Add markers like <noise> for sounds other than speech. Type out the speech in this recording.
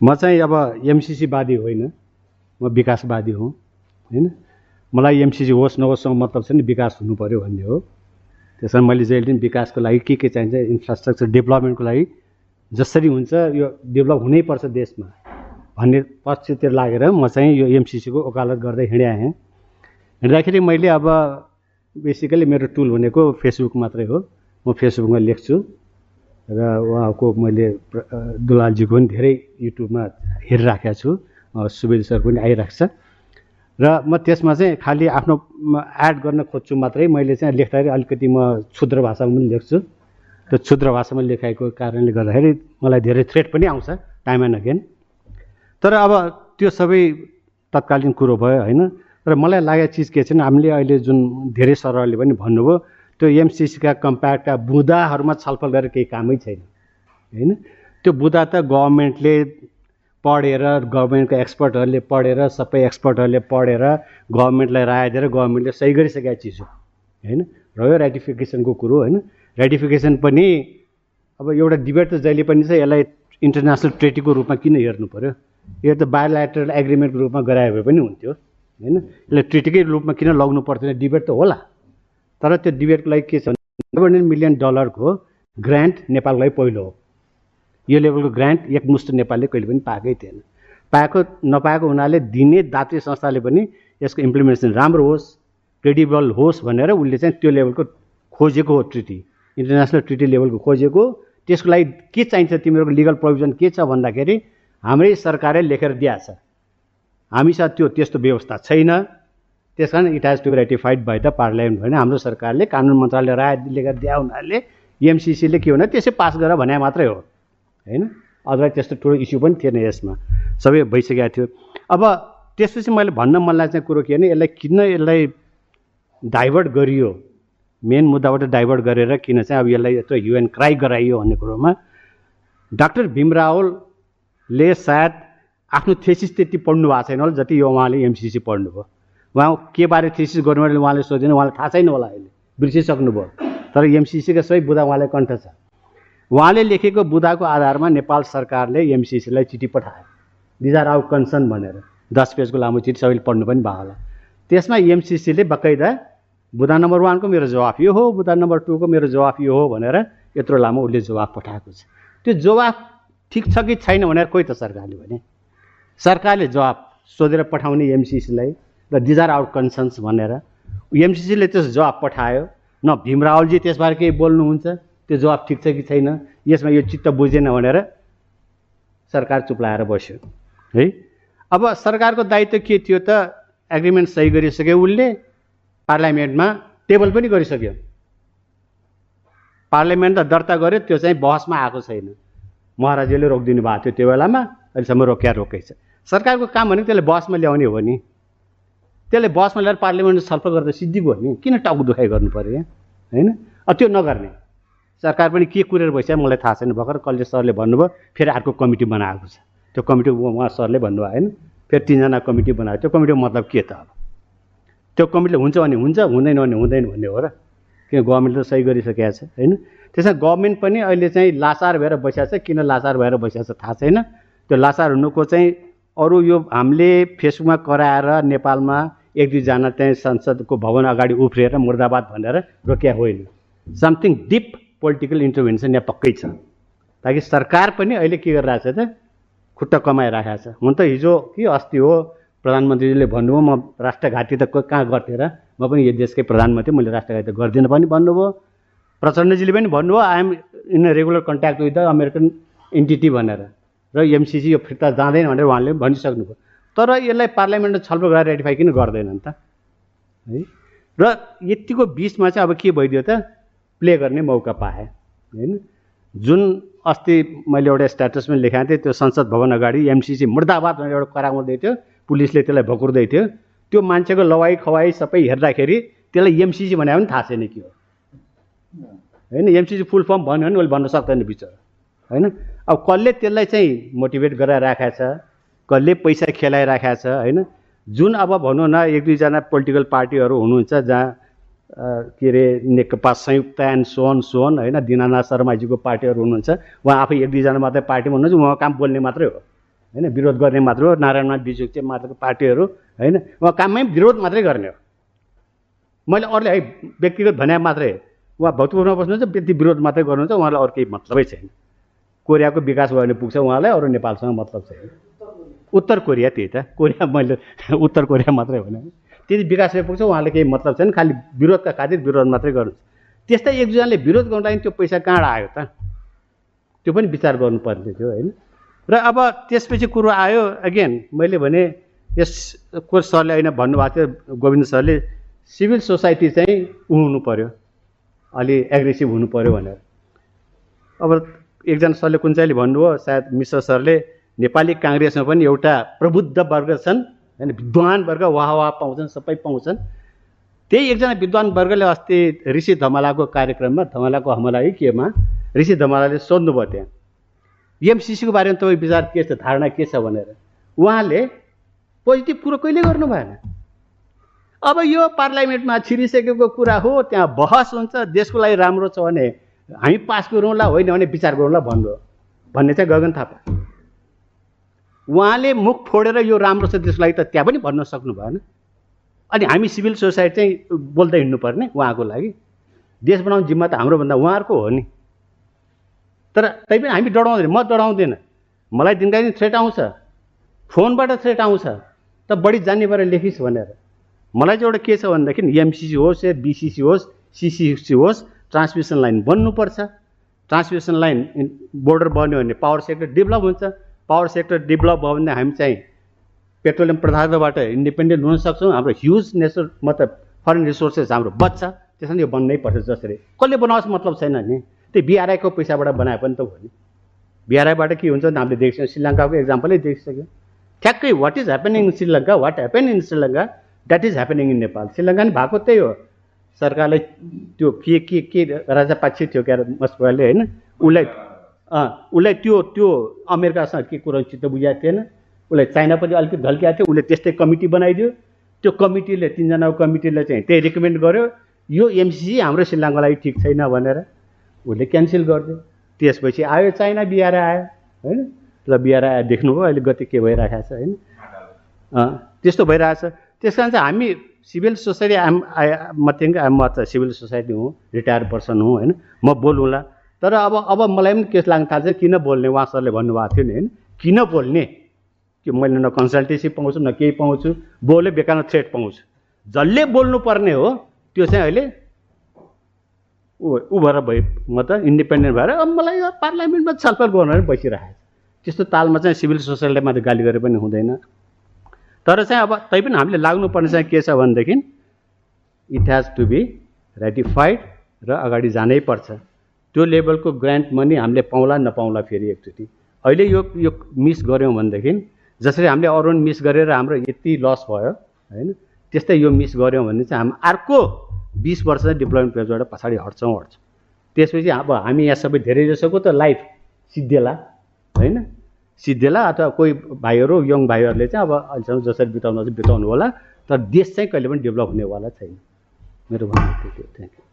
म चाहिँ अब एमसिसीवादी होइन। म विकासवादी हुँ होइन? मलाई एमसिसी होस् नहोस्सँग मतलब छ विकास हुनु पऱ्यो भन्ने हो। त्यस कारण मैले जहिले पनि विकासको लागि के के चाहिन्छ इन्फ्रास्ट्रक्चर डेभलपमेन्टको लागि जसरी हुन्छ यो डेभलप हुनैपर्छ देशमा भन्ने पक्षतिर लागेर म चाहिँ यो एमसिसीको वकालत गर्दै हिँडे आएँ हिँड्दाखेरि मैले अब बेसिकली मेरो टुल भनेको फेसबुक मात्रै हो। म फेसबुकमा लेख्छु। र उहाँको मैले दुलालजीको पनि धेरै युट्युबमा हेरिराखेको छु। सुवेदी सर पनि आइरहेको छ। र म त्यसमा चाहिँ खालि आफ्नो एड गर्न खोज्छु मात्रै। मैले चाहिँ लेख्दाखेरि अलिकति म क्षुद्र भाषामा पनि लेख्छु। त्यो क्षुद्र भाषामा लेखाएको कारणले गर्दाखेरि मलाई धेरै थ्रेट पनि आउँछ टाइम एन्ड अगेन तर अब त्यो सबै तत्कालीन कुरो भयो होइन? र मलाई लागेको चिज के छ हामीले अहिले जुन धेरै सरहरूले पनि भन्नुभयो त्यो एमसिसीका कम्प्याक्टका बुदाहरूमा छलफल गरेर केही कामै छैन होइन? त्यो बुदा त गभर्मेन्टले पढेर गभर्मेन्टको एक्सपर्टहरूले पढेर सबै एक्सपर्टहरूले पढेर गभर्मेन्टलाई राय दिएर गभर्मेन्टले सही गरिसकेको चिज हो होइन? रह्यो रेटिफिकेसनको कुरो होइन? रेटिफिकेसन पनि अब एउटा डिबेट त जहिले पनि छ यसलाई इन्टरनेसनल ट्रेटीको रूपमा किन हेर्नु पऱ्यो यो त बायोलेटरल एग्रिमेन्टको रूपमा गराए भए पनि हुन्थ्यो होइन? यसलाई ट्रेटीकै रूपमा किन लग्नु पर्दैन? डिबेट त होला। तर त्यो डिबेटको लागि के छ भने मिलियन डलरको ग्रान्ट नेपालको लागि पहिलो हो। यो लेभलको ग्रान्ट एकमुष्ट नेपालले कहिले पनि पाएकै थिएन। पाएको नपाएको हुनाले दिने दात्री संस्थाले पनि यसको इम्प्लिमेन्टेसन राम्रो होस् क्रेडिबल होस् भनेर उसले चाहिँ त्यो लेभलको खोजेको हो ट्रिटी इन्टरनेसनल ट्रिटी लेभलको खोजेको त्यसको लागि के चाहिन्छ तिमीहरूको लिगल प्रोभिजन के छ भन्दाखेरि हाम्रै सरकारले लेखेर दिएछ हामीसँग त्यो त्यस्तो व्यवस्था छैन। त्यस कारण it has to be ratified by the parliament भने हाम्रो सरकारले कानुन मन्त्रालय राय लेखेर दिए हुनाले एमसिसीले के भने त्यसै पास गरेर भने मात्रै हो। होइन? अदरवाइज त्यस्तो ठुलो इस्यु पनि थिएन यसमा। सबै भइसकेको थियो। अब त्यसपछि मैले भन्न मन लाग्ने कुरो के भने यसलाई किन यसलाई डाइभर्ट गरियो? मेन मुद्दाबाट डाइभर्ट गरेर किन चाहिँ अब यसलाई यत्रो युएन क्राई गराइयो भन्ने कुरोमा डाक्टर भीमरावलले सायद आफ्नो थेसिस त्यति पढ्नु भएको छैन होला जति यो उहाँले एमसिसी पढ्नुभयो। उहाँ के बारे गर्नु भने उहाँले सोधेन उहाँलाई थाहा छैन होला अहिले। बिर्सिसक्नुभयो। तर एमसिसीको सबै बुदा उहाँलाई कण्ठ छ। उहाँले लेखेको बुदाको आधारमा नेपाल सरकारले एमसिसीलाई चिठी पठायो। दिज आर आउट कन्सर्न भनेर। दस पेजको लामो चिठी सबैले पढ्नु पनि भयो होला। त्यसमा एमसिसीले बकैदा बुदा नम्बर वानको मेरो जवाफ यो हो बुदा नम्बर टूको मेरो जवाफ यो हो भनेर यत्रो लामो उसले जवाफ पठाएको छ। त्यो जवाफ ठिक छ कि छैन भनेर कोही त सरकारले भने। सरकारले जवाब सोधेर पठाउने एमसिसीलाई र दिज आर आउट कन्सर्न्स भनेर। एमसिसीले त्यस जवाब पठायो। न भीमरावलजी त्यसबारे केही बोल्नुहुन्छ? त्यो जवाब ठिक छ कि छैन? यसमा यो चित्त बुझेन भनेर सरकार चुप्लाएर बस्यो। है? अब सरकारको दायित्व के थियो त? एग्रिमेन्ट सही गरिसक्यो उसले पार्लियामेन्टमा टेबल पनि गरिसक्यो। पार्लियामेन्ट त दर्ता गर्यो त्यो चाहिँ बहसमा आएको छैन। महाराजीले रोकिदिनु भएको थियो त्यो बेलामा अहिलेसम्म रोकिया रोकेको छ सरकारको काम भनेको त्यसले बहसमा ल्याउने हो नि। त्यसले बसमा ल्याएर पार्लियामेन्टमा छलफल गर्दा सिद्धि भयो नि? किन टाउको दुखाइ गर्नु पऱ्यो यहाँ होइन त्यो नगर्ने। सरकार पनि के कुरेर भइसक्यो मलाई थाहा छैन। भर्खर कलेज सरले भन्नुभयो फेरि अर्को कमिटी बनाएको छ। त्यो कमिटी उहाँ सरले भन्नुभयो होइन? फेरि तिनजना कमिटी बनाएको त्यो कमिटीको मतलब के त अब? त्यो कमिटीले हुन्छ भने हुन्छ हुँदैन भने हुँदैन भन्ने हो र। किन गभर्मेन्टले त सही गरिसकेको छ होइन? त्यसमा गभर्मेन्ट पनि अहिले चाहिँ लासार भएर बसिरहेको छ। किन लासार भएर बसिरहेको छ थाहा छैन। त्यो लासार हुनुको चाहिँ अरू यो हामीले फेसबुकमा कराएर नेपालमा एक दुईजना चाहिँ संसदको भवन अगाडि उफ्रिएर मुर्दाबाद भनेर रोकिया होइन। समथिङ डिप पोलिटिकल इन्टरभेन्सन यहाँ पक्कै छ। ताकि सरकार पनि अहिले के गरिरहेको छ त? खुट्टा कमाइरहेको छ हुन त हिजो के अस्ति हो? प्रधानमन्त्रीले भन्नुभयो म राष्ट्रघाती त कहाँ गर्थेँ र? म पनि यो देशकै प्रधानमन्त्री मैले राष्ट्रघाती त गर्दिनँ पनि भन्नुभयो। प्रचण्डजीले पनि भन्नुभयो I'm in regular contact with the American entity भनेर। र एमसिसी यो फिर्ता जाँदैन भनेर उहाँले पनि भनिसक्नुभयो। तर यसलाई पार्लियामेन्टमा छलफल गरेर रेटिफाई किन गर्दैनन् त? है? र यतिको बिचमा चाहिँ अब के भइदियो त? प्ले गर्ने मौका पाएँ। होइन? जुन अस्ति मैले एउटा स्ट्याटसमा लेखाएको थिएँ त्यो संसद भवन अगाडि एमसिसी मुर्दाबाद भनेर एउटा कराउँदै थियो। पुलिसले त्यसलाई भकुर्दै थियो। त्यो मान्छेको लवाई खवाई सबै हेर्दाखेरि त्यसलाई एमसिसी भने पनि थाहा छैन के हो। होइन? एमसिसी फुल फर्म भन्यो भने उसले भन्न सक्दैन बिचरा। होइन? अब कसले त्यसलाई चाहिँ मोटिभेट गरेर राखेको छ? कसले पैसा खेलाइराखेको छ? होइन? जुन अब भनौँ न एक दुईजना पोलिटिकल पार्टीहरू हुनुहुन्छ जहाँ के अरे नेकपा संयुक्त एन्ड सोन सोन होइन? दिनानाथ शर्माजीको पार्टीहरू हुनुहुन्छ। उहाँ आफै एक दुईजना मात्रै पार्टीमा हुनुहुन्छ। उहाँ काम बोल्ने मात्रै हो। होइन? विरोध गर्ने मात्र हो। नारायणमा बिजुक चाहिँ मात्रको पार्टीहरू होइन? उहाँ काममै विरोध मात्रै गर्ने हो। मैले अरूले है व्यक्तिगत भने मात्रै उहाँ भक्तपुरमा बस्नुहुन्छ त्यति विरोध मात्रै गर्नुहुन्छ। उहाँलाई अरू केही मतलबै छैन। कोरियाको विकास भयो भने पुग्छ उहाँलाई अरू नेपालसँग मतलब छैन। उत्तर कोरिया त्यही त। कोरिया मैले <laughs> उत्तर कोरिया मात्रै भने त्यति विकास भए पुग्छ उहाँले केही मतलब छैन खालि विरोधका खातिर विरोध मात्रै गर्नुहुन्छ। त्यस्तै एकजनाले विरोध गर्नु लागि त्यो पैसा कहाँबाट आयो त? त्यो पनि विचार गर्नुपर्ने थियो होइन? र अब त्यसपछि कुरो आयो अगेन मैले भने यसको सरले होइन भन्नुभएको थियो गोविन्द सरले सिभिल सोसाइटी चाहिँ ऊ हुनु पऱ्यो अलि एग्रेसिभ हुनु पऱ्यो भनेर। अब एकजना सरले कुन चाहिँले भन्नुभयो सायद मिश्र सरले नेपाली काङ्ग्रेसमा पनि एउटा प्रबुद्ध वर्ग छन् होइन विद्वान वर्ग वाह वाह पाउँछन् सबै पाउँछन्। त्यही एकजना विद्वान वर्गले अस्ति ऋषि धमलाको कार्यक्रममा धमलाको हमला है केमा ऋषि धमलाले सोध्नुभयो त्यहाँ एमसिसीको बारेमा तपाईँ विचार के छ धारणा के छ भनेर। उहाँले पोजिटिभ कुरो कहिले गर्नु भएन? अब यो पार्लियामेन्टमा छिरिसकेको कुरा हो त्यहाँ बहस हुन्छ देशको लागि राम्रो छ भने हामी पास गरौँला होइन भने विचार गरौँला भन्नु भन्ने चाहिँ गगन थापा। उहाँले मुख फोडेर यो राम्रो छ त्यसको लागि त त्यहाँ पनि भन्न सक्नु भएन। अनि हामी सिभिल सोसाइटी चाहिँ बोल्दै हिँड्नुपर्ने उहाँको लागि। देश बनाउने जिम्मा त हाम्रोभन्दा उहाँहरूको हो नि। तर तैपनि हामी डराउँदैन म डराउँदैन मलाई दिनका दिन थ्रेट आउँछ। फोनबाट थ्रेट आउँछ। त बढी जान्ने भएर लेखिस् भनेर। मलाई चाहिँ एउटा के छ भनेदेखि एमसिसी होस् या बिसिसी होस् सिसिसी होस् ट्रान्समिसन लाइन बन्नुपर्छ। ट्रान्समिसन लाइन बोर्डर बन्यो भने पावर सेक्टर डेभलप हुन्छ। पावर सेक्टर डेभलप भयो भने हामी चाहिँ पेट्रोलियम पदार्थबाट इन्डिपेन्डेन्ट हुन सक्छौँ हाम्रो ह्युज नेचर मतलब फरेन रिसोर्सेस हाम्रो बच्छ। त्यस कारण यो बन्नै पर्छ जसरी। कसले बनाओस् मतलब छैन नि। त्यो बिआरआईको पैसाबाट बनाए पनि त हो नि। बिआरआईबाट के हुन्छ भने हामीले देखिसक्यौँ श्रीलङ्काको एक्जाम्पलै देखिसक्यौँ ठ्याक्कै what is happening in Sri Lanka what happen in Sri Lanka that is happening in Nepal Sri Lanka नि भएको त्यही हो। सरकारले त्यो के के के राजापाक्षी थियो क्या मस्कोले होइन? उसलाई उसलाई त्यो त्यो अमेरिकासँग के कुरो चित्त बुझाएको थिएन। उसलाई चाइना पनि अलिकति ढल्किएको थियो। उसले त्यस्तै कमिटी बनाइदियो। त्यो कमिटीले तिनजनाको कमिटीले चाहिँ त्यही रिकमेन्ड गर्यो। यो एमसिसी हाम्रो श्रीलङ्काको लागि ठिक छैन भनेर उसले क्यान्सल गरिदियो। त्यसपछि आयो चाइना बिहार आयो होइन? ल बिहार आयो देख्नुभयो अहिले गति के भइरहेको छ होइन? त्यस्तो भइरहेछ त्यस कारण चाहिँ हामी सिभिल सोसाइटी आम आई म थिङ्क म त सिभिल सोसाइटी हुँ रिटायर्ड पर्सन हुँ होइन? म बोलौँला। तर अब अब मलाई पनि के लाग्न थाल्छ किन बोल्ने? उहाँ सरले भन्नुभएको थियो नि होइन? किन बोल्ने? कि मैले न कन्सल्टेन्सी पाउँछु न केही पाउँछु बोले बेकारमा थ्रेड पाउँछु। जसले बोल्नु पर्ने हो त्यो चाहिँ अहिले ऊ ऊ भएर भयो म त इन्डिपेन्डेन्ट भएर अब मलाई पार्लियामेन्टमा छलफल गर्नु बसिरहेको छ। त्यस्तो तालमा चाहिँ सिभिल सोसाइटीलाई मात्रै गाली गरे पनि हुँदैन। तर चाहिँ अब तै पनि हामीले लाग्नुपर्ने चाहिँ के छ भनेदेखि it has to be ratified र अगाडि जानै पर्छ। त्यो लेभलको ग्रान्ट मनी हामीले पाउँला नपाउँला फेरि एकचोटि। अहिले यो यो मिस गऱ्यौँ भनेदेखि जसरी हामीले अरू मिस गरेर हाम्रो यति लस भयो होइन त्यस्तै यो मिस गऱ्यौँ भने चाहिँ हामी अर्को बिस वर्ष चाहिँ डिप्लोइमेन्ट पेजबाट पछाडि हट्छौँ हट्छौँ। त्यसपछि अब हामी यहाँ सबै धेरै जसोको त लाइफ सिद्धिएला होइन? सिद्धिएला अथवा कोही भाइहरू यङ भाइहरूले चाहिँ अब अहिलेसम्म जसरी बिताउनु चाहिँ बिताउनु होला तर देश चाहिँ कहिले पनि डेभलप हुनेवाला छैन। मेरो भन्नु त्यति हो। Thank you